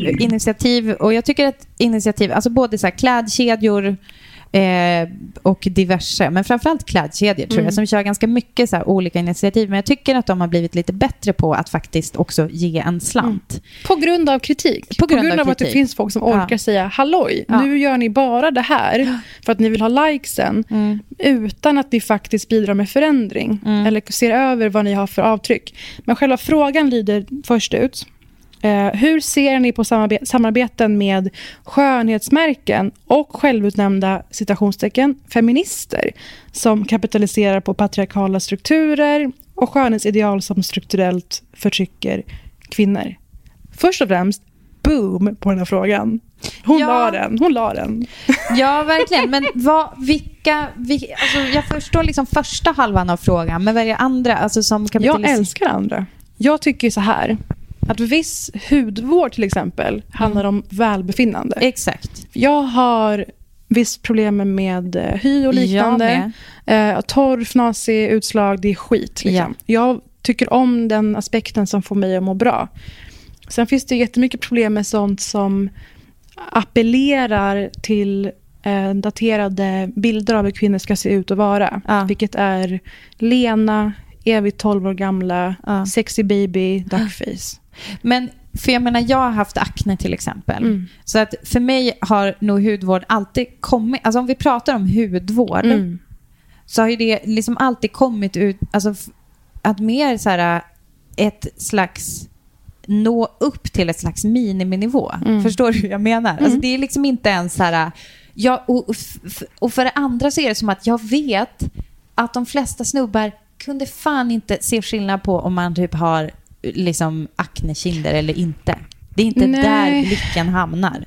ju initiativ och jag tycker att initiativ, alltså både så här klädkedjor eh, och diverse, men framförallt klädkedjor tror Mm. jag, som kör ganska mycket så här olika initiativ. Men jag tycker att de har blivit lite bättre på att faktiskt också ge en slant. På grund av kritik. På grund av av att det finns folk som orkar Ja. säga halloj, Ja. nu gör ni bara det här för att ni vill ha likesen Mm. utan att ni faktiskt bidrar med förändring Mm. eller ser över vad ni har för avtryck. Men själva frågan lyder först ut. Eh, hur ser ni på samarbe- samarbeten med skönhetsmärken och självutnämnda citationstecken feminister som kapitaliserar på patriarkala strukturer och skönhetsideal som strukturellt förtrycker kvinnor? Först och främst, boom på den här frågan. Hon Ja. la den. Hon la den. Ja, verkligen. Men vad, vilka, vi, alltså jag förstår liksom första halvan av frågan, men vad är det andra? Alltså som Jag älskar andra. Jag tycker så här. Att viss hudvård till exempel handlar om välbefinnande. Exakt. Jag har visst problem med eh, hy och liknande. Eh, torr, fnasig, utslag, det är skit. Liksom. Jag tycker om den aspekten som får mig att må bra. Sen finns det jättemycket problem med sånt som appellerar till eh, daterade bilder av hur kvinnor ska se ut och vara. Ja. Vilket är lena, evigt 12 år gamla, Ja. sexy baby, duckface. Men för jag menar, jag har haft akne till exempel. Mm. Så att för mig har nog hudvård alltid kommit, alltså om vi pratar om hudvård, Mm. så har ju det liksom alltid kommit ut, alltså att mer så här ett slags nå upp till ett slags miniminivå. Mm. Förstår du hur jag menar? Alltså det är liksom inte ens så här, ja, och, och för det andra så är det som att jag vet att de flesta snubbar kunde fan inte se skillnad på om man typ har liksom aknekinder eller inte. Det är inte Nej. där blicken hamnar.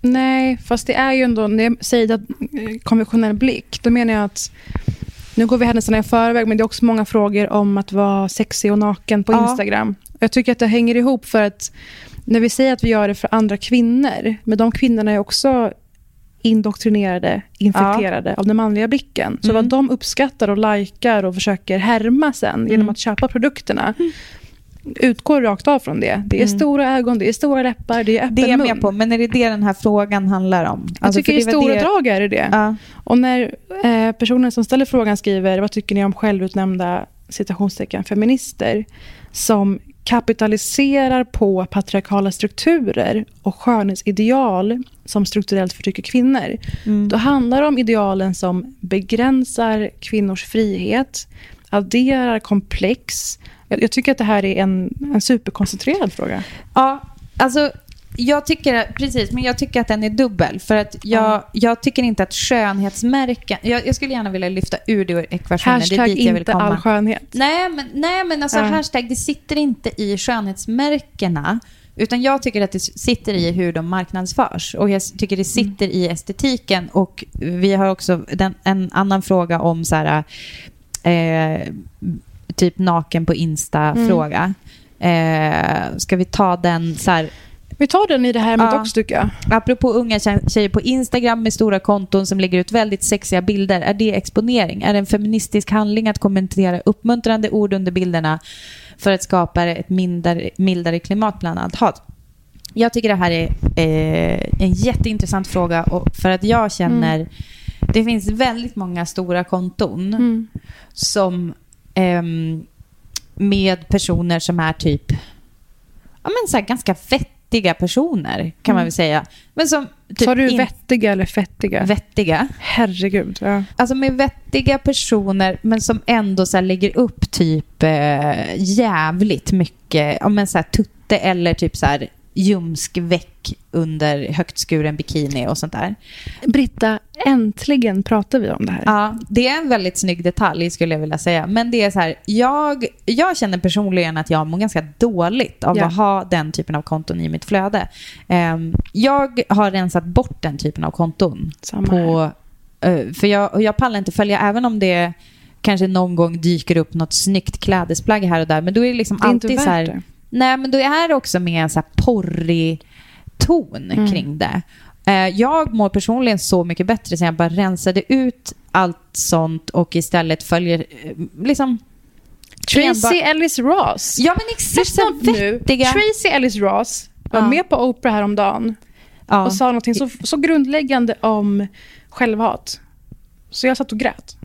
Nej, fast det är ju ändå, när jag säger att eh, konventionell blick, då menar jag att nu går vi händelserna i förväg, men det är också många frågor om att vara sexig och naken på Ja. Instagram. Jag tycker att det hänger ihop för att när vi säger att vi gör det för andra kvinnor, men de kvinnorna är också indoktrinerade, infekterade av den manliga blicken. Så Mm. vad de uppskattar och likar och försöker härma sen genom Mm. att köpa produkterna utgår rakt av från det. Det är Mm. stora ögon, det är stora läppar, det är öppen Det är jag mun. med på, men är det det den här frågan handlar om? Jag Alltså, tycker för i stora det- drag är det det. Ja. Och när eh, personen som ställer frågan skriver vad tycker ni om självutnämnda citationstecken feminister som kapitaliserar på patriarkala strukturer och skönhetsideal som strukturellt förtrycker kvinnor. Mm. Då handlar det om idealen som begränsar kvinnors frihet, adderar komplex. Jag, jag tycker att det här är en, en superkoncentrerad fråga. Ja, alltså jag tycker, precis, men jag tycker att den är dubbel. För att jag, Ja. jag tycker inte att skönhetsmärken, jag, jag skulle gärna vilja lyfta ur det ur ekvationen. det är Hashtag dit jag vill inte komma. all skönhet. Nej, men, nej, men alltså Ja. hashtag, det sitter inte i skönhetsmärkena. Utan jag tycker att det sitter i hur de marknadsförs. Och jag tycker det sitter i estetiken. Och vi har också den, en annan fråga om så här, eh, typ naken på Insta-fråga. Eh, ska vi ta den så här, Vi tar den i det här med Ja. dox tycker jag. Apropå unga tje- tjejer på Instagram med stora konton som lägger ut väldigt sexiga bilder. Är det exponering? Är det en feministisk handling att kommentera uppmuntrande ord under bilderna för att skapa ett mindre, mildare klimat bland annat hat? Jag tycker det här är eh, en jätteintressant fråga och för att jag känner det finns väldigt många stora konton Mm. som ehm, med personer som är typ ja, men så här, ganska vettiga personer kan man Mm. väl säga. Men som typ Sa du in- vettiga eller fettiga? vettiga. Herregud. Ja. Alltså med vettiga personer men som ändå så här lägger upp typ eh, jävligt mycket, ja men så här tutte eller typ så här ljumskväck under högt skuren bikini och sånt där. Britta, äntligen pratar vi om det här. Ja, det är en väldigt snygg detalj skulle jag vilja säga. Men det är så här, jag, jag känner personligen att jag mår ganska dåligt av Ja. att ha den typen av konton i mitt flöde. Ehm, jag har rensat bort den typen av konton. Samma. På, eh, för jag, jag pallar inte följa, även om det kanske någon gång dyker upp något snyggt klädesplagg här och där. Men då är det liksom Det är inte alltid så här, det. Nej, men då är det också med en så här porrig ton Mm. kring det. Eh, Jag mår personligen så mycket bättre sen jag bara rensade ut allt sånt och istället följer eh, liksom... Tracy Ellis Ross. Ja, men exakt Lyssna så nu. vettiga... Tracy Ellis Ross var Ja. med på Oprah häromdagen Ja. och sa något så, så grundläggande om självhat. Så jag satt och grät.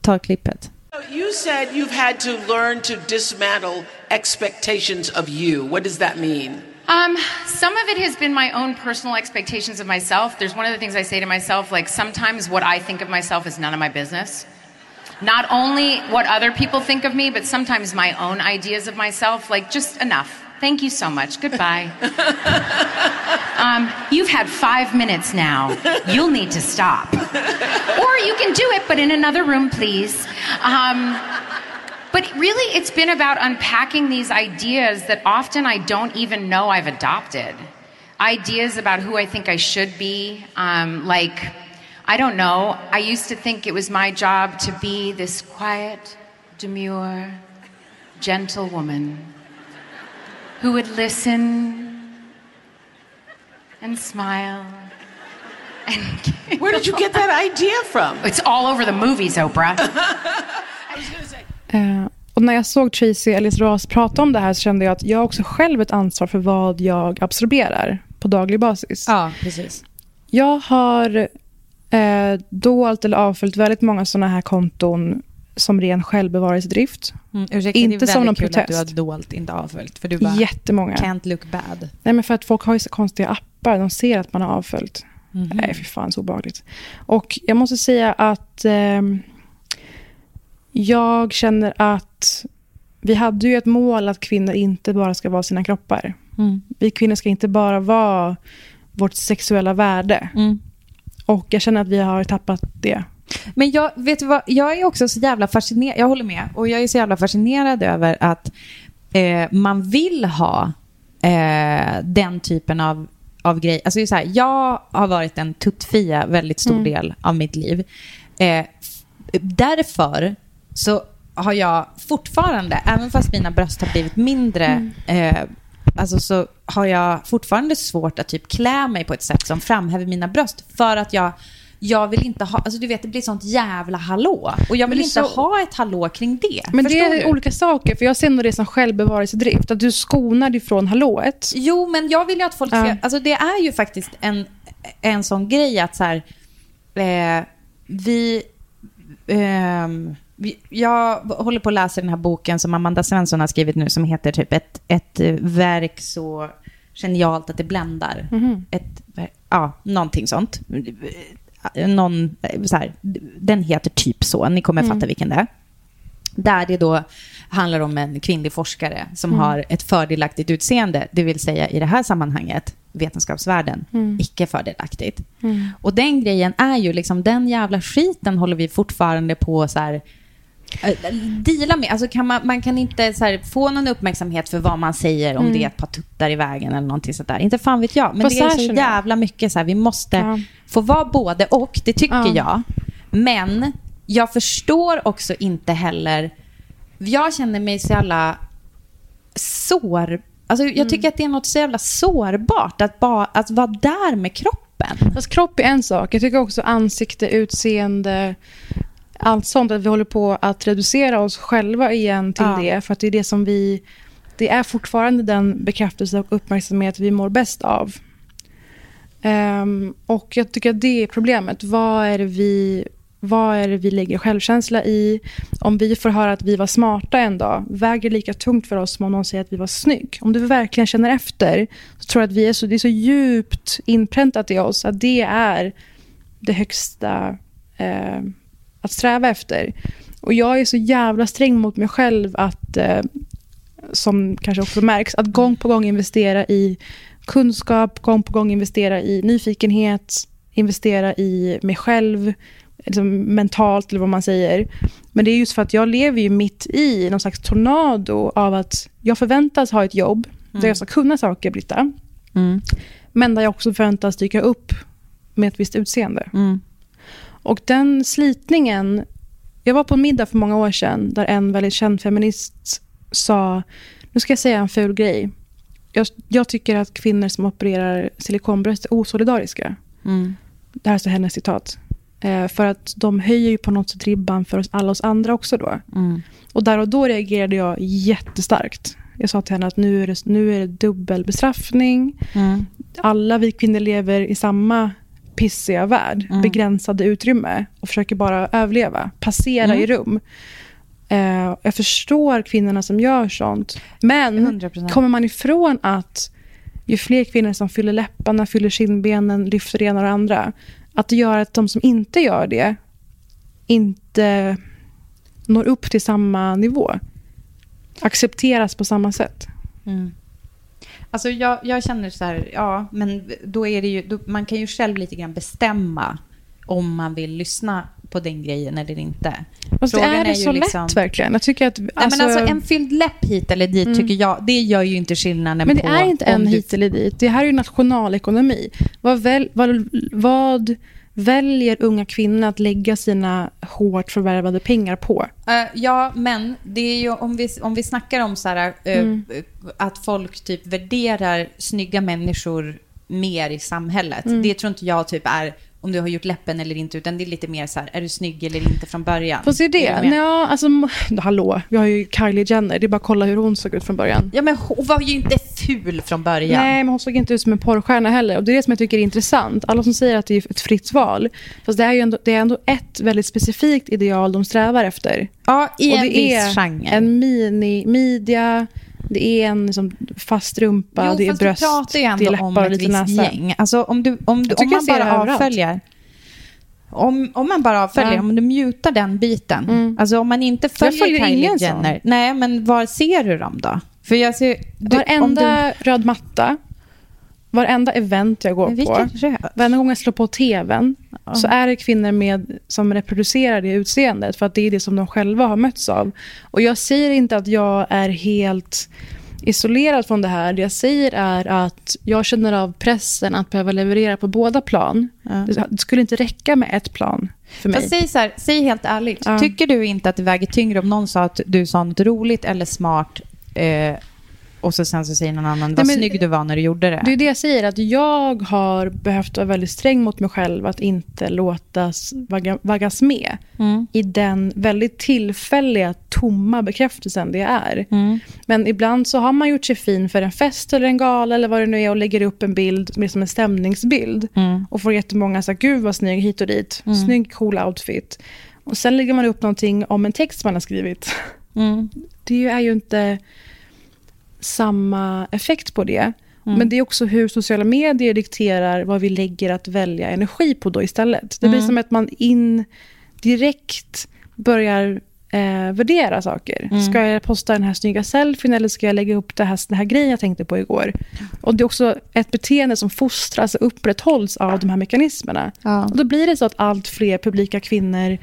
Ta klippet. You said you've had to learn to dismantle expectations of you. What does that mean? Um, some of it has been my own personal expectations of myself. There's one of the things I say to myself, like sometimes what I think of myself is none of my business. Not only what other people think of me, but sometimes my own ideas of myself, like just enough. Thank you so much. Goodbye. um, you've had five minutes now. You'll need to stop. or you can do it, but in another room, please. Um, but really, it's been about unpacking these ideas that often I don't even know I've adopted. Ideas about who I think I should be. Um, like, I don't know, I used to think it was my job to be this quiet, demure, gentle woman who would listen and smile. And Where did you get that idea from? it's all over the movies, Oprah. Eh, och när jag såg Tracy Ellis Ross prata om det här så kände jag att jag också själv ett ansvar för vad jag absorberar på daglig basis. Ja, precis. Jag har eh, dolt eller avföljt väldigt många sådana här konton som ren självbevarelsedrift. Mm, ursäkta, Inte det är som någon kul att du har protest. dolt, inte avföljt. För du bara, Jättemånga. can't look bad. Nej, men för att folk har ju så konstiga appar. De ser att man har avföljt. Mhm. Nej, för fan så obehagligt. Och jag måste säga att ehm, jag känner att vi hade ju ett mål att kvinnor inte bara ska vara sina kroppar. Mm. Vi kvinnor ska inte bara vara vårt sexuella värde. Mm. Och jag känner att vi har tappat det. Men jag, vet vad, jag är också så jävla fascinerad, jag håller med, och jag är så jävla fascinerad över att eh, man vill ha eh, den typen av, av grej. Alltså så här, jag har varit en tuttfia väldigt stor del av mitt liv. Eh, därför så har jag fortfarande, även fast mina bröst har blivit mindre, eh, alltså så har jag fortfarande svårt att typ klä mig på ett sätt som framhäver mina bröst. För att jag, jag vill inte ha, alltså du vet det blir sånt jävla hallå. Och jag vill inte så- ha ett hallå kring det. Men Förstår det är du? olika saker. För jag ser nog det som självbevarelsedrift. Att du skonar dig från hallået. Jo, men jag vill ju att folk ska... Ja. Alltså det är ju faktiskt en, en sån grej att så här... Eh, vi, vi... Jag håller på att läsa den här boken som Amanda Svensson har skrivit nu som heter typ ett, ett eh, verk så genialt att det bländar. Ett, ver- ja, någonting sånt. Någon, så här, den heter typ så, ni kommer fatta vilken det är. Där det då handlar om en kvinnlig forskare som har ett fördelaktigt utseende, det vill säga i det här sammanhanget vetenskapsvärlden, icke fördelaktigt. Och den grejen är ju liksom, den jävla skiten håller vi fortfarande på så här, eh, deala med. Alltså kan man, man kan inte här, få någon uppmärksamhet för vad man säger om det är ett par tuttar i vägen eller någonting sånt där. Inte fan vet jag. Men Fast det är så jävla mycket så här, vi måste Ja. få vara både och, det tycker Ja. jag. Men jag förstår också inte heller, jag känner mig så jävla sår... Alltså jag Mm. tycker att det är något så jävla sårbart att, bara, att vara där med kroppen. Fast kropp är en sak. Jag tycker också ansikte, utseende, allt sånt. Att vi håller på att reducera oss själva igen till Ja. det. För att det är det som vi... Det är fortfarande den bekräftelse och uppmärksamhet vi mår bäst av. Ehm, och jag tycker att det är problemet. Vad är det vi... Vad är vi lägger självkänsla i? Om vi får höra att vi var smarta en dag, väger lika tungt för oss som om någon säger att vi var snygg. Om du verkligen känner efter, så tror jag att vi är så, det är så djupt inpräntat i oss att det är det högsta eh, att sträva efter. Och jag är så jävla sträng mot mig själv att, eh, som kanske också märks, att gång på gång investera i kunskap, gång på gång investera i nyfikenhet, investera i mig själv, liksom mentalt eller vad man säger. Men det är just för att jag lever ju mitt i någon slags tornado av att jag förväntas ha ett jobb där jag ska kunna saker, Britta. Mm. Men där jag också förväntas dyka upp med ett visst utseende. Mm. Och den slitningen... Jag var på en middag för många år sedan där en väldigt känd feminist sa, nu ska jag säga en ful grej. Jag, jag tycker att kvinnor som opererar silikonbröst är osolidariska. Mm. Det här är hennes citat. Eh, för att de höjer ju på något sätt ribban för oss alla oss andra också då. Mm. Och där och då reagerade jag jättestarkt. Jag sa till henne att nu är det, nu är det dubbel bestraffning. Mm. Alla vi kvinnor lever i samma pissiga värld, Mm. begränsade utrymme och försöker bara överleva, passera Mm. i rum. Eh, jag förstår kvinnorna som gör sånt. Men 100%. kommer man ifrån att ju fler kvinnor som fyller läpparna, fyller kindbenen, lyfter det ena och det andra, att det gör att de som inte gör det inte når upp till samma nivå. Accepteras på samma sätt. Mm. Alltså jag, jag känner så här, ja, men då är det ju, då, man kan ju själv lite grann bestämma om man vill lyssna på den grejen eller inte. Fast Frågan är det är så liksom- lätt verkligen. Jag tycker att... Nej, men alltså en fylld läpp hit eller dit tycker jag, det gör ju inte skillnaden Men det på är inte en du- hit eller dit. Det här är ju nationalekonomi. Vad, väl, vad, vad väljer unga kvinnor att lägga sina hårt förvärvade pengar på? Eh, ja, men det är ju om vi, om vi snackar om så här, eh, Mm. att folk typ värderar snygga människor mer i samhället. Mm. Det tror inte jag typ är om du har gjort läppen eller inte, utan det är lite mer så här, är du snygg eller inte från början? Fast är det? Är? Ja, alltså, hallå, vi har ju Kylie Jenner. Det är bara att kolla hur hon såg ut från början. Ja, men hon var ju inte ful från början. Nej, men hon såg inte ut som en porrstjärna heller. Och det är det som jag tycker är intressant. Alla som säger att det är ett fritt val. Fast det är ju ändå, det är ändå ett väldigt specifikt ideal de strävar efter. Ja, i och en viss genre. en mini-midja, det är en liksom, fast rumpa, jo, det är bröst, det är läppar om och lite näsa. gäng. Alltså om, du, om, du, om man bara avföljer... Om, om man bara avföljer, Ja. om du mutar den biten. Mm. Alltså om man inte följer, Kylie. Jenner. Nej, men var ser du dem då? För jag ser... Du, Varenda röd matta, varenda event jag går du, på, varenda gång jag slår på tvn, Ja. så är det kvinnor med, som reproducerar det utseendet. För att det är det som de själva har mötts av. Och jag säger inte att jag är helt isolerad från det här. Det jag säger är att jag känner av pressen att behöva leverera på båda plan. Ja. Det- skulle inte räcka med ett plan för mig. Säg, så här, säg helt ärligt, Ja. tycker du inte att det väger tyngre om någon sa att du sa något roligt eller smart eh, och så sen så säger någon annan vad men- snygg du var när du gjorde det? Det är det jag säger, att jag har behövt vara väldigt sträng mot mig själv att inte låtas vagga, vaggas med Mm. i den väldigt tillfälliga, tomma bekräftelsen det är. Mm. Men ibland så har man gjort sig fin för en fest eller en gala eller vad det nu är och lägger upp en bild mer som en stämningsbild Mm. och får jättemånga så här, gud vad snygg hit och dit, Mm. snygg cool outfit. Och sen lägger man upp någonting om en text man har skrivit. Mm. Det är ju inte samma effekt på det. Mm. Men det är också hur sociala medier dikterar vad vi lägger att välja energi på då istället. Det blir Mm. som att man indirekt börjar eh, värdera saker. Mm. Ska jag posta den här snygga selfien eller ska jag lägga upp det här, den här grejen jag tänkte på igår? Och det är också ett beteende som fostras och upprätthålls av de här mekanismerna. Ja. Och då blir det så att allt fler publika kvinnor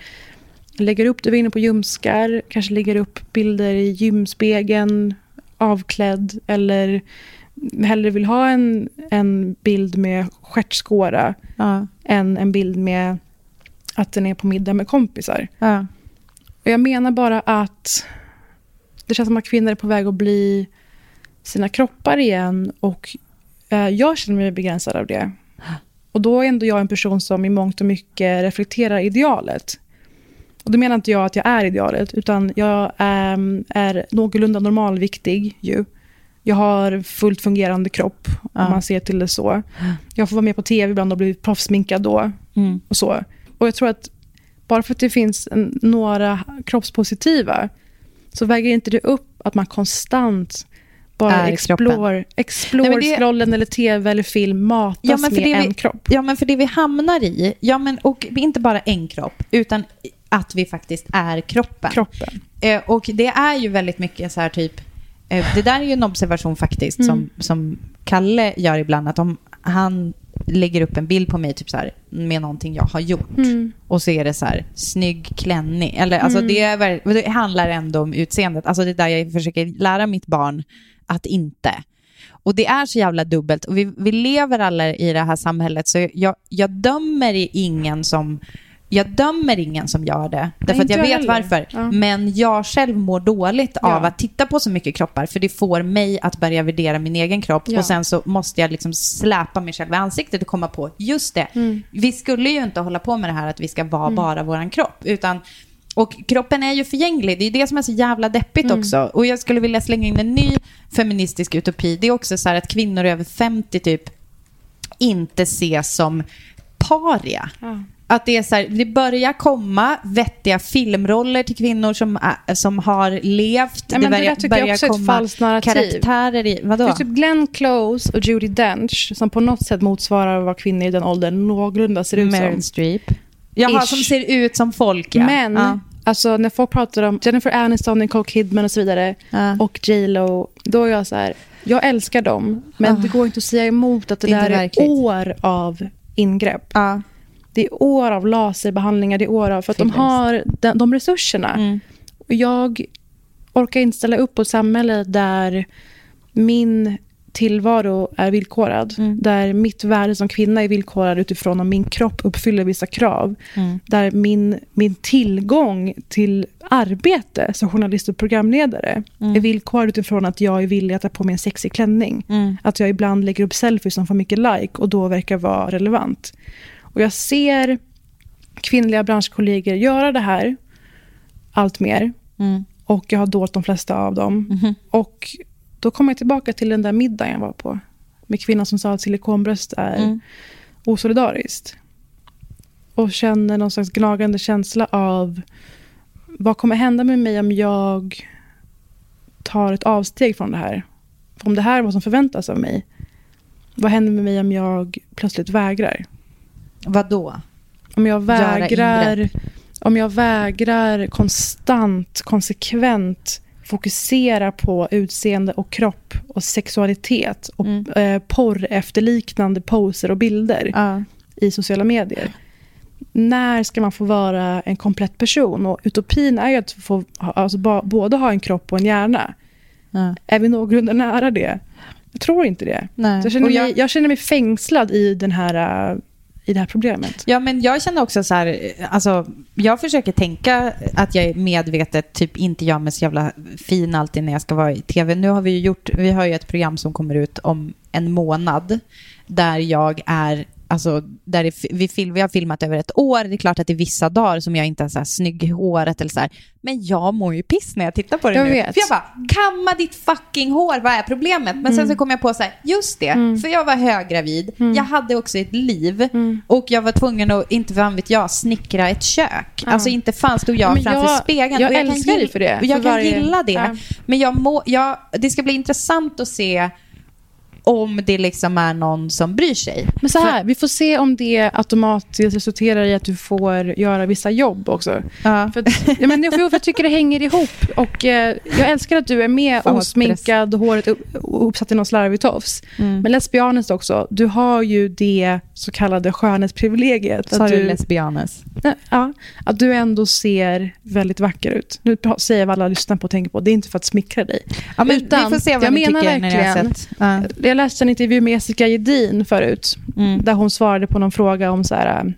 lägger upp, du var inne på ljumskar, kanske lägger upp bilder i gymspegeln, avklädd eller hellre vill ha en, en bild med stjärtskåra Ja. än en bild med att den är på middag med kompisar. Ja. Och jag menar bara att det känns som att kvinnor är på väg att bli sina kroppar igen och eh, jag känner mig begränsad av det. Och då är ändå jag en person som i mångt och mycket reflekterar idealet. Och då menar inte jag att jag är idealet, utan jag ehm, är någorlunda normalviktig ju. Jag har fullt fungerande kropp, Ja. om man ser till det så. Jag får vara med på tv ibland och bli proffsminkad då Mm. och så. Och jag tror att bara för att det finns en, några kroppspositiva så väger inte det upp att man konstant bara explore, explore Nej, det- scrollen eller tv eller film matas Ja, men för med det en vi- kropp. Ja, men för det vi hamnar i, ja, men, och inte bara en kropp, utan att vi faktiskt är kroppen. Kroppen. Eh, och det är ju väldigt mycket så här typ, eh, det där är ju en observation faktiskt Mm. som, som Kalle gör ibland, att om han lägger upp en bild på mig typ så här, med någonting jag har gjort Mm. och så är det så här, snygg klänning. Eller, alltså, Mm. det, är, det handlar ändå om utseendet. Alltså det är där jag försöker lära mitt barn att inte. Och det är så jävla dubbelt. Och vi, vi lever alla i det här samhället, så jag, jag dömer ingen som jag dömer ingen som gör det, därför att jag vet heller. varför. Ja. Men jag själv mår dåligt Ja. av att titta på så mycket kroppar, för det får mig att börja värdera min egen kropp. Ja. Och sen så måste jag liksom släpa mig själv i ansiktet och komma på, just det, Mm. vi skulle ju inte hålla på med det här att vi ska vara bara våran kropp, utan och kroppen är ju förgänglig. Det är det som är så jävla deppigt Mm. också. Och jag skulle vilja slänga in en ny feministisk utopi. Det är också så här att kvinnor över 50 typ inte ses som paria. Ja. Att det är så här, det börjar komma vettiga filmroller till kvinnor som, som har levt. Men det börjar, ett falskt narrativ. karaktärer i, vadå? Det är typ Glenn Close och Judi Dench som på något sätt motsvarar vad kvinnor i den åldern någorlunda ser ut Meryl som. Streep. Jaha, Ish. som ser ut som folk ja. Men Ja. alltså, när folk pratar om Jennifer Aniston, Nicole Kidman och så vidare Ja. och J Lo, då är jag så här, jag älskar dem, men Ah. det går inte att säga emot att det, Det är där är verkligt. år av ingrepp. Ja. Det är år av laserbehandlingar, det är år av... För att de har de, de resurserna. Mm. Och jag orkar inte ställa upp på ett samhälle där min tillvaro är villkorad. Mm. Där mitt värde som kvinna är villkorad utifrån om min kropp uppfyller vissa krav. Mm. Där min, min tillgång till arbete som journalist och programledare Mm. är villkorad utifrån att jag är villig att ta på mig en sexig klänning. Mm. Att jag ibland lägger upp selfies som får mycket like och då verkar vara relevant. Och jag ser kvinnliga branschkollegor göra det här allt mer. Mm. Och jag har dolt de flesta av dem. Mhm. Och då kommer jag tillbaka till den där middagen jag var på. Med kvinnan som sa att silikonbröst är Mm. osolidariskt. Och känner någon slags gnagande känsla av vad kommer hända med mig om jag tar ett avsteg från det här? Om det här är vad som förväntas av mig, vad händer med mig om jag plötsligt vägrar? Vadå? Om jag vägrar, om jag vägrar konstant, konsekvent fokusera på utseende och kropp och sexualitet och Mm. eh, porr efterliknande poser och bilder Ja. i sociala medier. När ska man få vara en komplett person? Och utopin är ju att få alltså, ba, både ha en kropp och en hjärna. Ja. Är vi någorlunda nära det? Jag tror inte det. Nej. Jag känner, mig, jag känner mig fängslad i, den här, äh, i det här problemet. Ja, men jag känner också så här, alltså, jag försöker tänka att jag är medvetet typ inte gör mig så jävla fin alltid när jag ska vara i tv. Nu har vi ju gjort, vi har ju ett program som kommer ut om en månad där jag är Alltså, där det, vi, film, vi har filmat över ett år. Det är klart att det är vissa dagar som jag inte är så här snygg i håret eller så här. Men jag mår ju piss när jag tittar på det Jag nu. vet. För jag bara, kamma ditt fucking hår, vad är problemet? Men sen så kom jag på så här, just det, för jag var höggravid, jag hade också ett liv och jag var tvungen att, inte fan vet jag, snickra ett kök. Alltså inte fan stod jag Ja, men framför jag- spegeln. jag Och kan älskar dig för det, och Jag kan varje- gilla det. Men jag må, jag, det ska bli intressant att se om det liksom är någon som bryr sig. Men så här, vi får se om det automatiskt resulterar i att du får göra vissa jobb också. Ja. För, ja, men, jag, för jag tycker det hänger ihop. Och, eh, jag älskar att du är med Fan osminkad och håret upp, uppsatt i någon slarvig tofs. Mm. Men honest också, du har ju det så kallade skönhetsprivilegiet. Sa du du, lesbianes? ja, att du ändå ser väldigt vacker ut. Nu säger jag vad alla lyssnar på och tänker på, det är inte för att smickra dig. Ja, men Utan, vi får se vad jag ni menar tycker när ni har verkligen- sett. Ja. Jag läste en intervju med Jessica Gedin förut. Mm. Där hon svarade på någon fråga om så här, äh,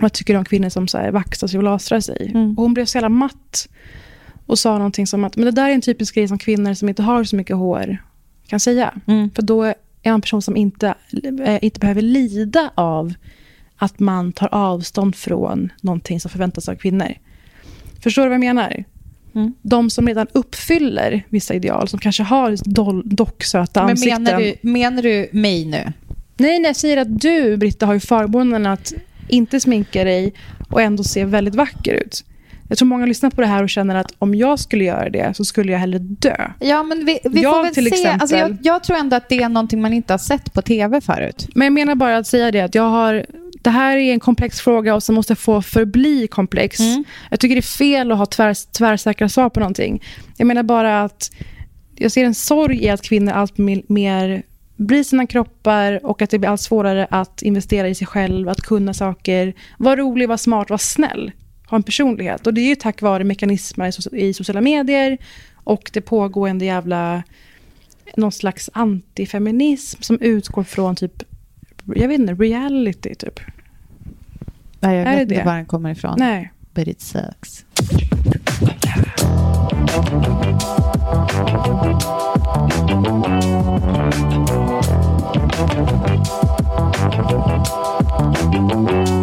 vad tycker du om kvinnor som så här, vaxar sig och lasrar sig. Mm. Och hon blev så jävla matt. Och sa någonting som att men det där är en typisk grej som kvinnor som inte har så mycket hår kan säga. Mm. För då är man en person som inte, eh, inte behöver lida av att man tar avstånd från någonting som förväntas av kvinnor. Förstår du vad jag menar? Mm. De som redan uppfyller vissa ideal, som kanske har docksöta Men ansikten. menar du, menar du mig nu? Nej, nej, jag säger att du, Britta, har ju förmånen att inte sminka dig och ändå se väldigt vacker ut. Jag tror många lyssnar på det här och känner att om jag skulle göra det så skulle jag hellre dö. Ja, men vi, vi Jag får väl till se. exempel- Alltså, jag, jag tror ändå att det är någonting man inte har sett på tv förut. Men jag menar bara att säga det att jag har... Det här är en komplex fråga och som måste få förbli komplex. Mm. Jag tycker det är fel att ha tvär, tvärsäkra svar på någonting. Jag menar bara att jag ser en sorg i att kvinnor allt mer, blir sina kroppar och att det blir allt svårare att investera i sig själv, att kunna saker, vara rolig, vara smart, vara snäll, ha en personlighet. Och det är ju tack vare mekanismer i sociala medier och det pågående jävla någon slags antifeminism som utgår från typ, jag vet inte, reality typ. Nej, jag är vet det inte var den kommer ifrån. Nej. But it sucks. Mm.